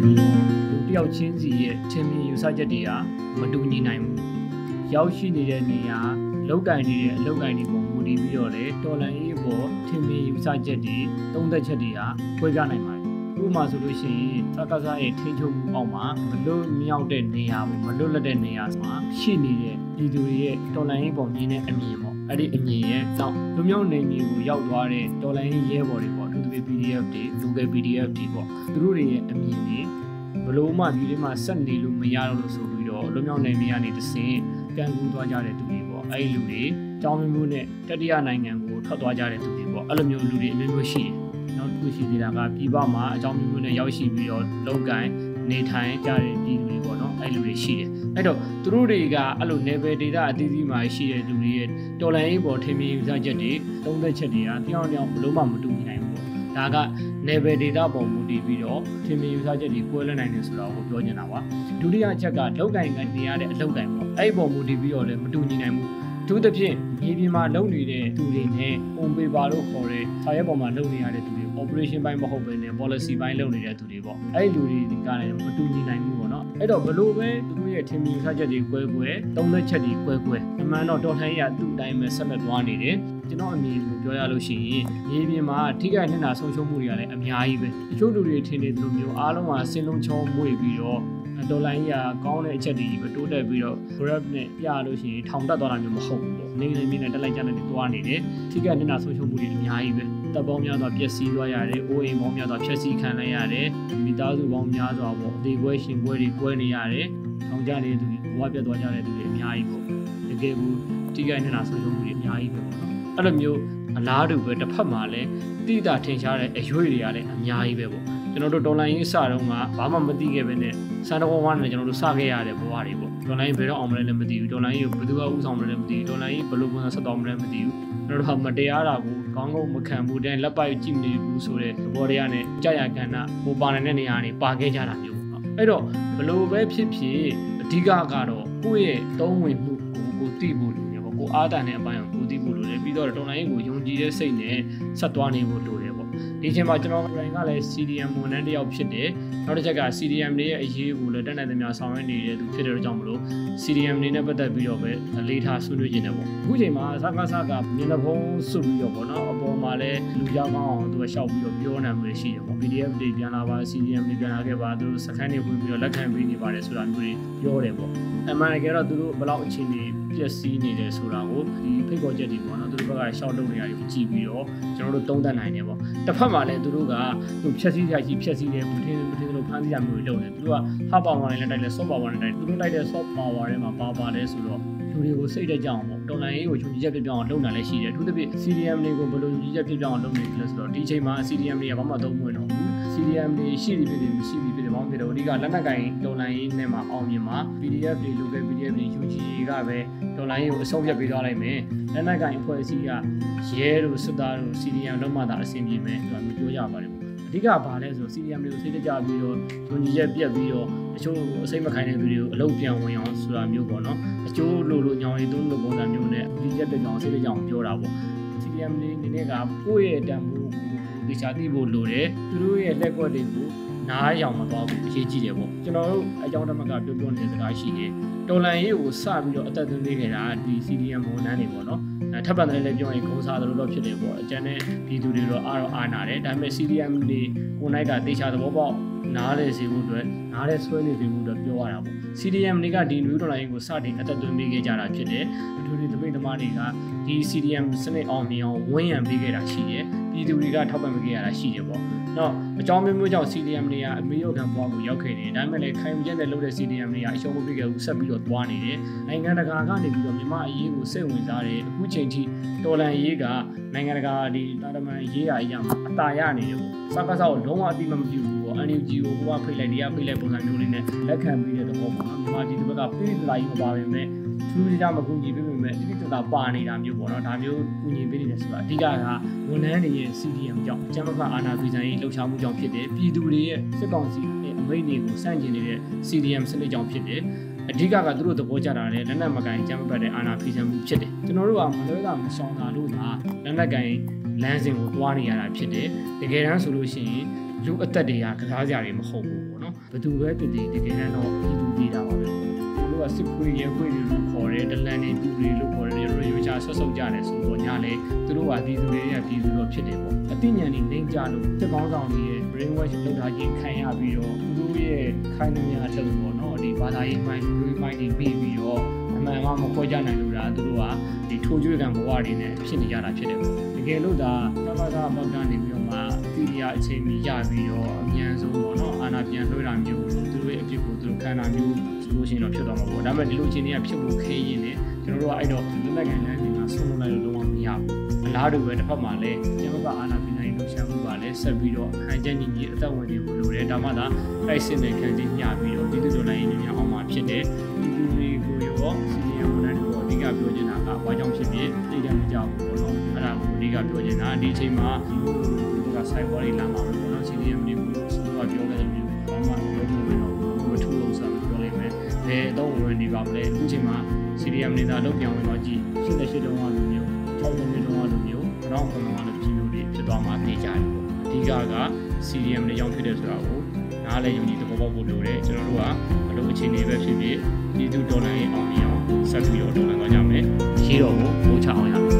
ပြီးတော့လူတစ်ယောက်ချင်းစီရဲ့ထင်မြင်ယူဆချက်တွေကမတူညီနိုင်ဘူးရောက်ရှိနေတဲ့နေရာလောက်ကင်နေတဲ့အလောက်ကင်တွေပုံမူတည်ပြီးတော့လေတော်လန်ရေးပေါ်ထင်မြင်ယူဆချက်တွေသုံးသက်ချက်တွေကခွဲခြားနိုင်ပါတယ်ဥပမာဆိုလို့ရှိရင်သက္ကသရဲ့ထိန်းချုပ်မှုအောက်မှာမလွတ်မြောက်တဲ့နေရာပေါ့မလွတ်လပ်တဲ့နေရာမှာရှိနေတဲ့ဒီသူတွေရဲ့တော်လန်ရေးပေါ်မြင်တဲ့အမြင်ပေါ့အဲ့ဒီအမြင်ရဲ့နောက်လူမျိုးနေမျိုးကိုရောက်သွားတဲ့တော်လန်ရေးရဲဘော်တွေပေါ့ အထူးသဖြင့် PDF တွေလူငယ် PDF တွေပေါ့သူတို့တွေရဲ့အမြင်တွေဘလို့မှဒီထဲမှာဆက်နေလို့မရတော့လို့ဆိုပြီးတော့လူမျိုးနေမျိုးကနေတဆင့်ကန်ကူးသွားကြတဲ့သူတွေပေါ့အဲ့ဒီလူတွေတောင်းမျိုးနဲ့တတိယနိုင်ငံကိုထွက်သွားကြတဲ့သူတွေပေါ့အဲ့လိုမျိုးလူတွေအမျိုးမျိုးရှိတယ်နောက်တစ်ခုရှိသေးတာကပြည်ပမှာအကြောင်းမျိုးမျိုးနဲ့ရောက်ရှိပြီးတော့လုံကိုင်းနေထိုင်ကြတဲ့ပြည်သူတွေပေါ့နော်အဲ့လူတွေရှိတယ်အဲ့တော့သူတို့တွေကအဲ့လို level data အသီးသီးမှာရှိတဲ့လူတွေရဲ့တော်လိုင်းရေးပေါ်ထင်မြင်ယူဆချက်တွေသုံးသက်ချက်တွေကတယောက်တယောက်ဘလို့မှမတူညီနိုင်ဘူးပေါ့ ဒါက level data ပုံမူတည်ပြီးတော့ထင်မြင်ယူဆချက်တွေကွဲလွဲနိုင်တယ်ဆိုတာကိုပြောနေတာပါဒုတိယအချက်ကလောက်ကင်ကနေရတဲ့အလောက်ကိုင်ပေါ့အဲ့ဒီပုံမူတည်ပြီးတော့လည်းမတူညီနိုင်ဘူး အထူးသဖြင့်မြေပြင်မှာလုပ်နေတဲ့သူတွေနဲ့ on paper လို့ခေါ်တဲ့စာရွက်ပေါ်မှာလုပ်နေရတဲ့သူတွေ operation ဘိုင်းမဟုတ်ဘဲနဲ့ policy ဘိုင်းလုပ်နေတဲ့သူတွေပေါ့အဲ့ဒီလူတွေကလည်းမတူညီနိုင်ဘူးပေါ့နော်အဲ့တော့ဘလို့ပဲသူတို့ရဲ့ထင်မြင်ထားချက်တွေကွဲကွဲသုံးသက်ချက်တွေကွဲကွဲအမှန်တော့တော်လှန်ရေးကသူ့အတိုင်းပဲဆက်လက်သွားနေတယ်ကျွန်တော်အမြင်ကိုပြောရလို့ရှိရင်မြေပြင်မှာထိခိုက်နေတာဆုံးရှုံးမှုတွေကလည်းအများကြီးပဲတချို့လူတွေထင်နေသလိုမျိုးအားလုံးကစင်လုံးချောမွေပြီးတော့ ဒေါ်လာကြီးကကောင်းတဲ့အချက်တွေပဲတိုးတက်ပြီးတော့ grab နဲ့ပြလို့ရှိရင်ထောင်တက်သွားတာမျိုးမဟုတ်ဘူးပေါ့နေနေမြင့်နဲ့တက်လိုက်ကြနေသွားနေတယ်ထိခိုက်နေတာဆုံးရှုံးမှုတွေအများကြီးပဲတပ်ပေါင်းများစွာပျက်စီးသွားရတယ်အိုးအိမ်ပေါင်းများစွာဖျက်ဆီးခံလိုက်ရတယ်မိသားစုပေါင်းများစွာပေါ့အသေးကွဲရှင်ကွဲတွေကွဲနေရတယ်ထောင်ကြနေတဲ့သူတွေဘဝပြတ်သွားကြတဲ့သူတွေအများကြီးပေါ့တကယ်ဘူးထိခိုက်နေတာဆုံးရှုံးမှုတွေအများကြီးပဲပေါ့နော်အဲ့လိုမျိုးအလားတူပဲတစ်ဖက်မှာလည်းတိတာထင်ရှားတဲ့အရွေတွေကလည်းအများကြီးပဲပေါ့ ကျွန်တော်တို့ဒေါ်လာရင်းစတော့ကဘာမှမသိခဲ့ပဲနဲ့စံတော်ဝါးနဲ့ကျွန်တော်တို့စခဲ့ရတဲ့ဘဝတွေပေါ့ဒေါ်လာရင်းဘယ်တော့အောင်မလဲလည်းမသိဘူးဒေါ်လာရင်းကိုဘယ်သူကဥဆောင်မလဲလည်းမသိဘူးဒေါ်လာရင်းဘယ်လိုပုံစံဆက်တော်မလဲမသိဘူးကျွန်တော်တို့ကမတရားတာကိုကောင်းကောင်းမခံဘူးတဲ့လက်ပိုက်ကြည့်မနေဘူးဆိုတဲ့သဘောတရားနဲ့ကြာရကဏ္ဍဟိုပါနေတဲ့နေရာတွေပါခဲ့ကြတာမျိုးပေါ့အဲ့တော့ဘလို့ပဲဖြစ်ဖြစ်အဓိကကတော့ကိုယ့်ရဲ့သုံးဝင်မှုကိုကိုသိဖို့လိုတယ်ပေါ့ကိုအားတန်တဲ့အပိုင်းကိုကိုသိဖို့လိုတယ်ပြီးတော့တော်လိုင်းကိုယုံကြည်တဲ့စိတ်နဲ့ဆက်သွားနေဖို့လိုတယ်ပေါ့ဒီချိန်မှာကျွန်တော်ကိုယ်တိုင်ကလည်း CDM ဝန်ထမ်းတစ်ယောက်ဖြစ်တယ်နောက်တစ်ချက်က CDM တွေရဲ့အရေးကိုလည်းတက်နိုင်သမျှဆောင်ရွက်နေတဲ့သူဖြစ်တဲ့ကြောင့်မလို့ CDM တွေနဲ့ပတ်သက်ပြီးတော့ပဲအလေးထားဆွေးနွေးခြင်းတယ်ပေါ့အခုချိန်မှာစကားစကားမျက်နှာဖုံးစွပ်ပြီးတော့ပေါ့နော်အပေါ်မှာလည်းလူကြောက်ကောင်းအောင်သူကရှောက်ပြီးတော့ပြောနေမှရှိတယ်ပေါ့ PDF တွေပြန်လာပါ CDM တွေပြန်လာခဲ့ပါသူတို့စခန်းတွေဝင်ပြီးတော့လက်ခံပေးနေပါတယ်ဆိုတာမျိုးတွေပြောတယ်ပေါ့အမှန်တကယ်တော့သူတို့ဘယ်လောက်အခြေအနေပျက်စီးနေတယ်ဆိုတာကိုဒီဖိတ်ခေါ်ချက်တွေပေါ့နော်သူတို့ဘက်ကရှောက်လုပ်နေရတယ်ကြည့်ပြီးတော့ကျွန်တော်တို့သုံးသပ်နိုင်တယ်ပေါ့တစ်ဖက်မှာလည်းသူတို့ကသူဖြက်စီးကြကြီးဖြက်စီးတယ်မထင်မထင်လို့ဖမ်းဆီးရမျိုးတွေလုပ်တယ်သူတို့က hard power နဲ့လည်းတိုက်တယ် soft power နဲ့တိုက်တယ်သူတို့တိုက်တဲ့ soft power ထဲမှာပါပါတယ်ဆိုတော့လူတွေကိုစိတ်တက်ကြအောင်ပေါ့တော်လိုင်းရေးကိုယုံကြည်ချက်ပြပြအောင်လုပ်နိုင်လည်းရှိတယ်အထူးသဖြင့် CDM တွေကိုဘယ်လိုယုံကြည်ချက်ပြပြအောင်လုပ်နေလဲဆိုတော့ဒီချိန်မှာ CDM တွေကဘာမှသုံးမဝင်တော့ဘူး CDM တွေရှိသည်ဖြစ်တယ်မရှိသည်ဖြစ်တယ်ဘာမှမဖြစ်တော့အဓိကလက်နက်ကင်တော်လိုင်းရေးနဲ့မှာအောင်မြင်မှာ PDF တွေ local PDF တွေ UG ကပဲတော်လိုင်းရေးကိုအဆုံးဖြတ်ပေးသွားလိုက်မယ်လက်နက်ကင်အဖွဲ့အစည်းကရဲတို့စစ်သားတို့ CDM လုံးမှသာအဆင်ပြေမယ်ဆိုတာမျိုးပြောကြပါတယ်ပေါ့အဓိကဘာလဲဆို CDM တွေကိုစိတ်တကြပြီးတော့ယုံကြည်ချက်ပြတ်ပြီးတော့အချို့အစိမ့်မခိုင်းတဲ့သူတွေကိုအလုပ်ပြန်ဝင်အောင်ဆိုတာမျိုးပေါ့နော်အချို့လိုလိုညောင်ရီသုံးလိုပုံစံမျိုးနဲ့ဒီချက်တက်ကြောင်စိတ်တကြအောင်ပြောတာပေါ့ CDM လေးအနေနဲ့ကကိုယ့်ရဲ့တန်ဖိုး ကိုဒီချာသိဖို့လိုတယ်သူတို့ရဲ့လက်ကွက်တွေကိုနားရောင်မသွားဘူးအရေးကြီးတယ်ပေါ့ကျွန်တော်တို့အကြောင်းတမကပြောပြောနေတဲ့စကားရှိတယ်တော်လန်ရေးကိုစပြီးတော့အသက်သွင်းပေးခဲ့တာဒီ CDM ဝန်ထမ်းတွေပေါ့နော်ထပ်ပန်တယ်လည်းပြောရင်ဂုံစားတယ်လို့တော့ဖြစ်တယ်ပေါ့အကျန်တဲ့ဒီသူတွေတော့အားတော့အားနာတယ်ဒါပေမဲ့ CDM တွေကိုနိုင်တာတေချာသဘောပေါက်နားလေစေဖို့အတွက်နားလေဆွဲနေစေဖို့အတွက်ပြောရတာပေါ့ CDM တွေကဒီ new dollar ကိုစတင်အသက်သွင်းပေးခဲ့ကြတာဖြစ်တယ်အထူးသဖြင့်တပိတ်သမားတွေကဒီ CDM စနစ်အောင်မြင်အောင်ဝန်းရံပေးခဲ့တာရှိတယ် ပြည်သူတွေကထောက်ပံ့ပေးခဲ့ရတာရှိတယ်ပေါ့နော်အကြောင်းမျိုးမျိုးကြောင့် CDM တွေကအမေရိကန်ဘွားကိုရောက်ခဲ့တယ်ဒါပေမဲ့လည်းခိုင်မကျက်တဲ့လုပ်တဲ့ CDM တွေကအရှုံးမပေးခဲ့ဘူးဆက်ပြီးတော့သွားနေတယ်နိုင်ငံတကာကနေပြီးတော့မြန်မာအရေးကိုစိတ်ဝင်စားတယ်အခုချိန်ထိတော်လန်ရေးကနိုင်ငံတကာဒီတာတမန်ရေးရာအရာမှာအတာရနေတယ်ပေါ့စကားစားကိုလုံးဝအတိမမပြုဘူးပေါ့ NUG ကိုကိုကဖိတ်လိုက်တရားဖိတ်လိုက်ပုံစံမျိုးလေးနဲ့လက်ခံပြီးတဲ့သဘောပေါ့နော်မြန်မာပြည်ဒီဘက်ကပြည်ပြည်လာကြီးမပါဘဲ နဲ့ထူးခြားမကူညီပေးပေမဲ့တိတိကျကျပါနေတာမျိုးပေါ့နော်ဒါမျိုးကူညီပေးနေတယ်ဆိုတာအဓိကကဝန်ထမ်းတွေရဲ့ CDM ကြောင့်အကြမ်းဖက်အာဏာဖီဆိုင်ရေးလှုပ်ရှားမှုကြောင့်ဖြစ်တယ်ပြည်သူတွေရဲ့စစ်ကောင်စီရဲ့အမိန့်တွေကိုစန့်ကျင်နေတဲ့ CDM စနစ်ကြောင့်ဖြစ်တယ်အဓိကကသူတို့သဘောကျတာလေလက်နက်မကန်ကြမ်းမပတ်တဲ့အာဏာဖီဆန်မှုဖြစ်တယ်ကျွန်တော်တို့ကမလွဲတာမရှောင်တာလို့သာလက်နက်ကန်လမ်းစဉ်ကိုတွားနေရတာဖြစ်တယ်တကယ်တမ်းဆိုလို့ရှိရင်လူအသက်တွေကကစားကြတွေမဟုတ်ဘူးပေါ့နော်ဘယ်သူပဲတည်တည်တကယ်တော့ပြည်သူပြည်တာပါပဲသူတို့ကစစ်ခွေးရဲခွေးတွေလို့ခေါ် တယ်ဒလန်တွေတူတွေလို့ခေါ်တယ်တို့ရိုးချဆွတ်ဆုပ်ကြတယ်ဆိုတော့ညလေသူတို့ကပြည်သူတွေကပြည်သူတော့ဖြစ်တယ်ပေါ့အသိဉာဏ်တွေနှိမ့်ကြလို့စစ်ကောင်းဆောင်တွေရဲ့ brain wash လုပ်ထားခြင်းခံရပြီးတော့သူတို့ရဲ့ခိုင်းနှမြအလုပ်ပေါ့နော်ဒီဘာသာရေးမိုင်းလူမိုင်းတွေပြီးပြီးတော့အမှန်မှမခွဲကြနိုင်လို့လားသူတို့ကဒီထိုးကျွေးကံဘဝတွေနဲ့ဖြစ်နေကြတာဖြစ်တယ်ပေါ့တကယ်လို့ဒါသဘာဝဘောက်ကနေပြီးတော့မှတိရိယာအချိန်မီရပြီးတော့အမြန်ဆုံးပေါ့နော်အာနာပြန်လွှဲတာမျိုးလို့သူတို့ရဲ့အဖြစ်ကိုသူတို့ခံတာမျိုး ဆိုလို့ရှိရင်တော့ဖြစ်သွားမှာပေါ့ဒါပေမဲ့ဒီလိုအခြေအနေကဖြစ်ဖို့ခဲရင်းနဲ့ကျွန်တော်တို့ကအဲ့တော့လက်လက်ကန်လမ်းဒီမှာဆုံးလို့လိုက်လို့လုံးဝမရဘူးအလားတူပဲတစ်ဖက်မှာလည်းကျွန်တော်ကအာနာပြန်နိုင်လို့ရှာမှုပါလဲဆက်ပြီးတော့ဟန်ချက်ညီညီအသက်ဝင်နေဖို့လိုတယ်ဒါမှသာတိုက်စစ်တဲ့ခံချင်းညပြီးတော့ပြည်သူတို့လည်းညီညီအောင်မှာဖြစ်တယ်ပြည်သူတွေကိုရောစီနီယာဝန်ထမ်းတွေကိုအဓိကပြောချင်တာကဘာကြောင့်ဖြစ်ဖြစ်သိတယ်မကြောက်ဘူးပေါ့နော်အဲ့ဒါကိုအဓိကပြောချင်တာဒီအချိန်မှာဒီလိုကဆိုင်ဘော်လေးလာမှာပဲပေါ့နော်စီနီယာမင်းကိုဆိုတော့ပြောခဲ့တယ်မျိုးဘာမှမလုပ်ဘူး ဘယ်တော့ဝင်နေပါမလဲအခုချိန်မှာစီနီယာမင်းသားလောက်ပြောင်းဝင်တော့ကြည့်88တုန်းကလိုမျိုး6တုန်းကလိုမျိုးတော့ခုနကလည်းဒီမျိုးတွေဖြစ်သွားမှသိကြတယ်ပေါ့အဓိကက CDM နဲ့ရောင်းဖြစ်တယ်ဆိုတာကိုနားလည်းယုံကြည်သဘောပေါက်ဖို့လိုတယ်ကျွန်တော်တို့ကအလုပ်အခြေအနေပဲဖြစ်ဖြစ်ဒီသူဒေါ်လာရေးအောင်မြင်အောင်ဆက်ပြီးတော့ဒေါ်လာသွားကြမယ်ရှိတော့ကိုပို့ချအောင်ရမယ်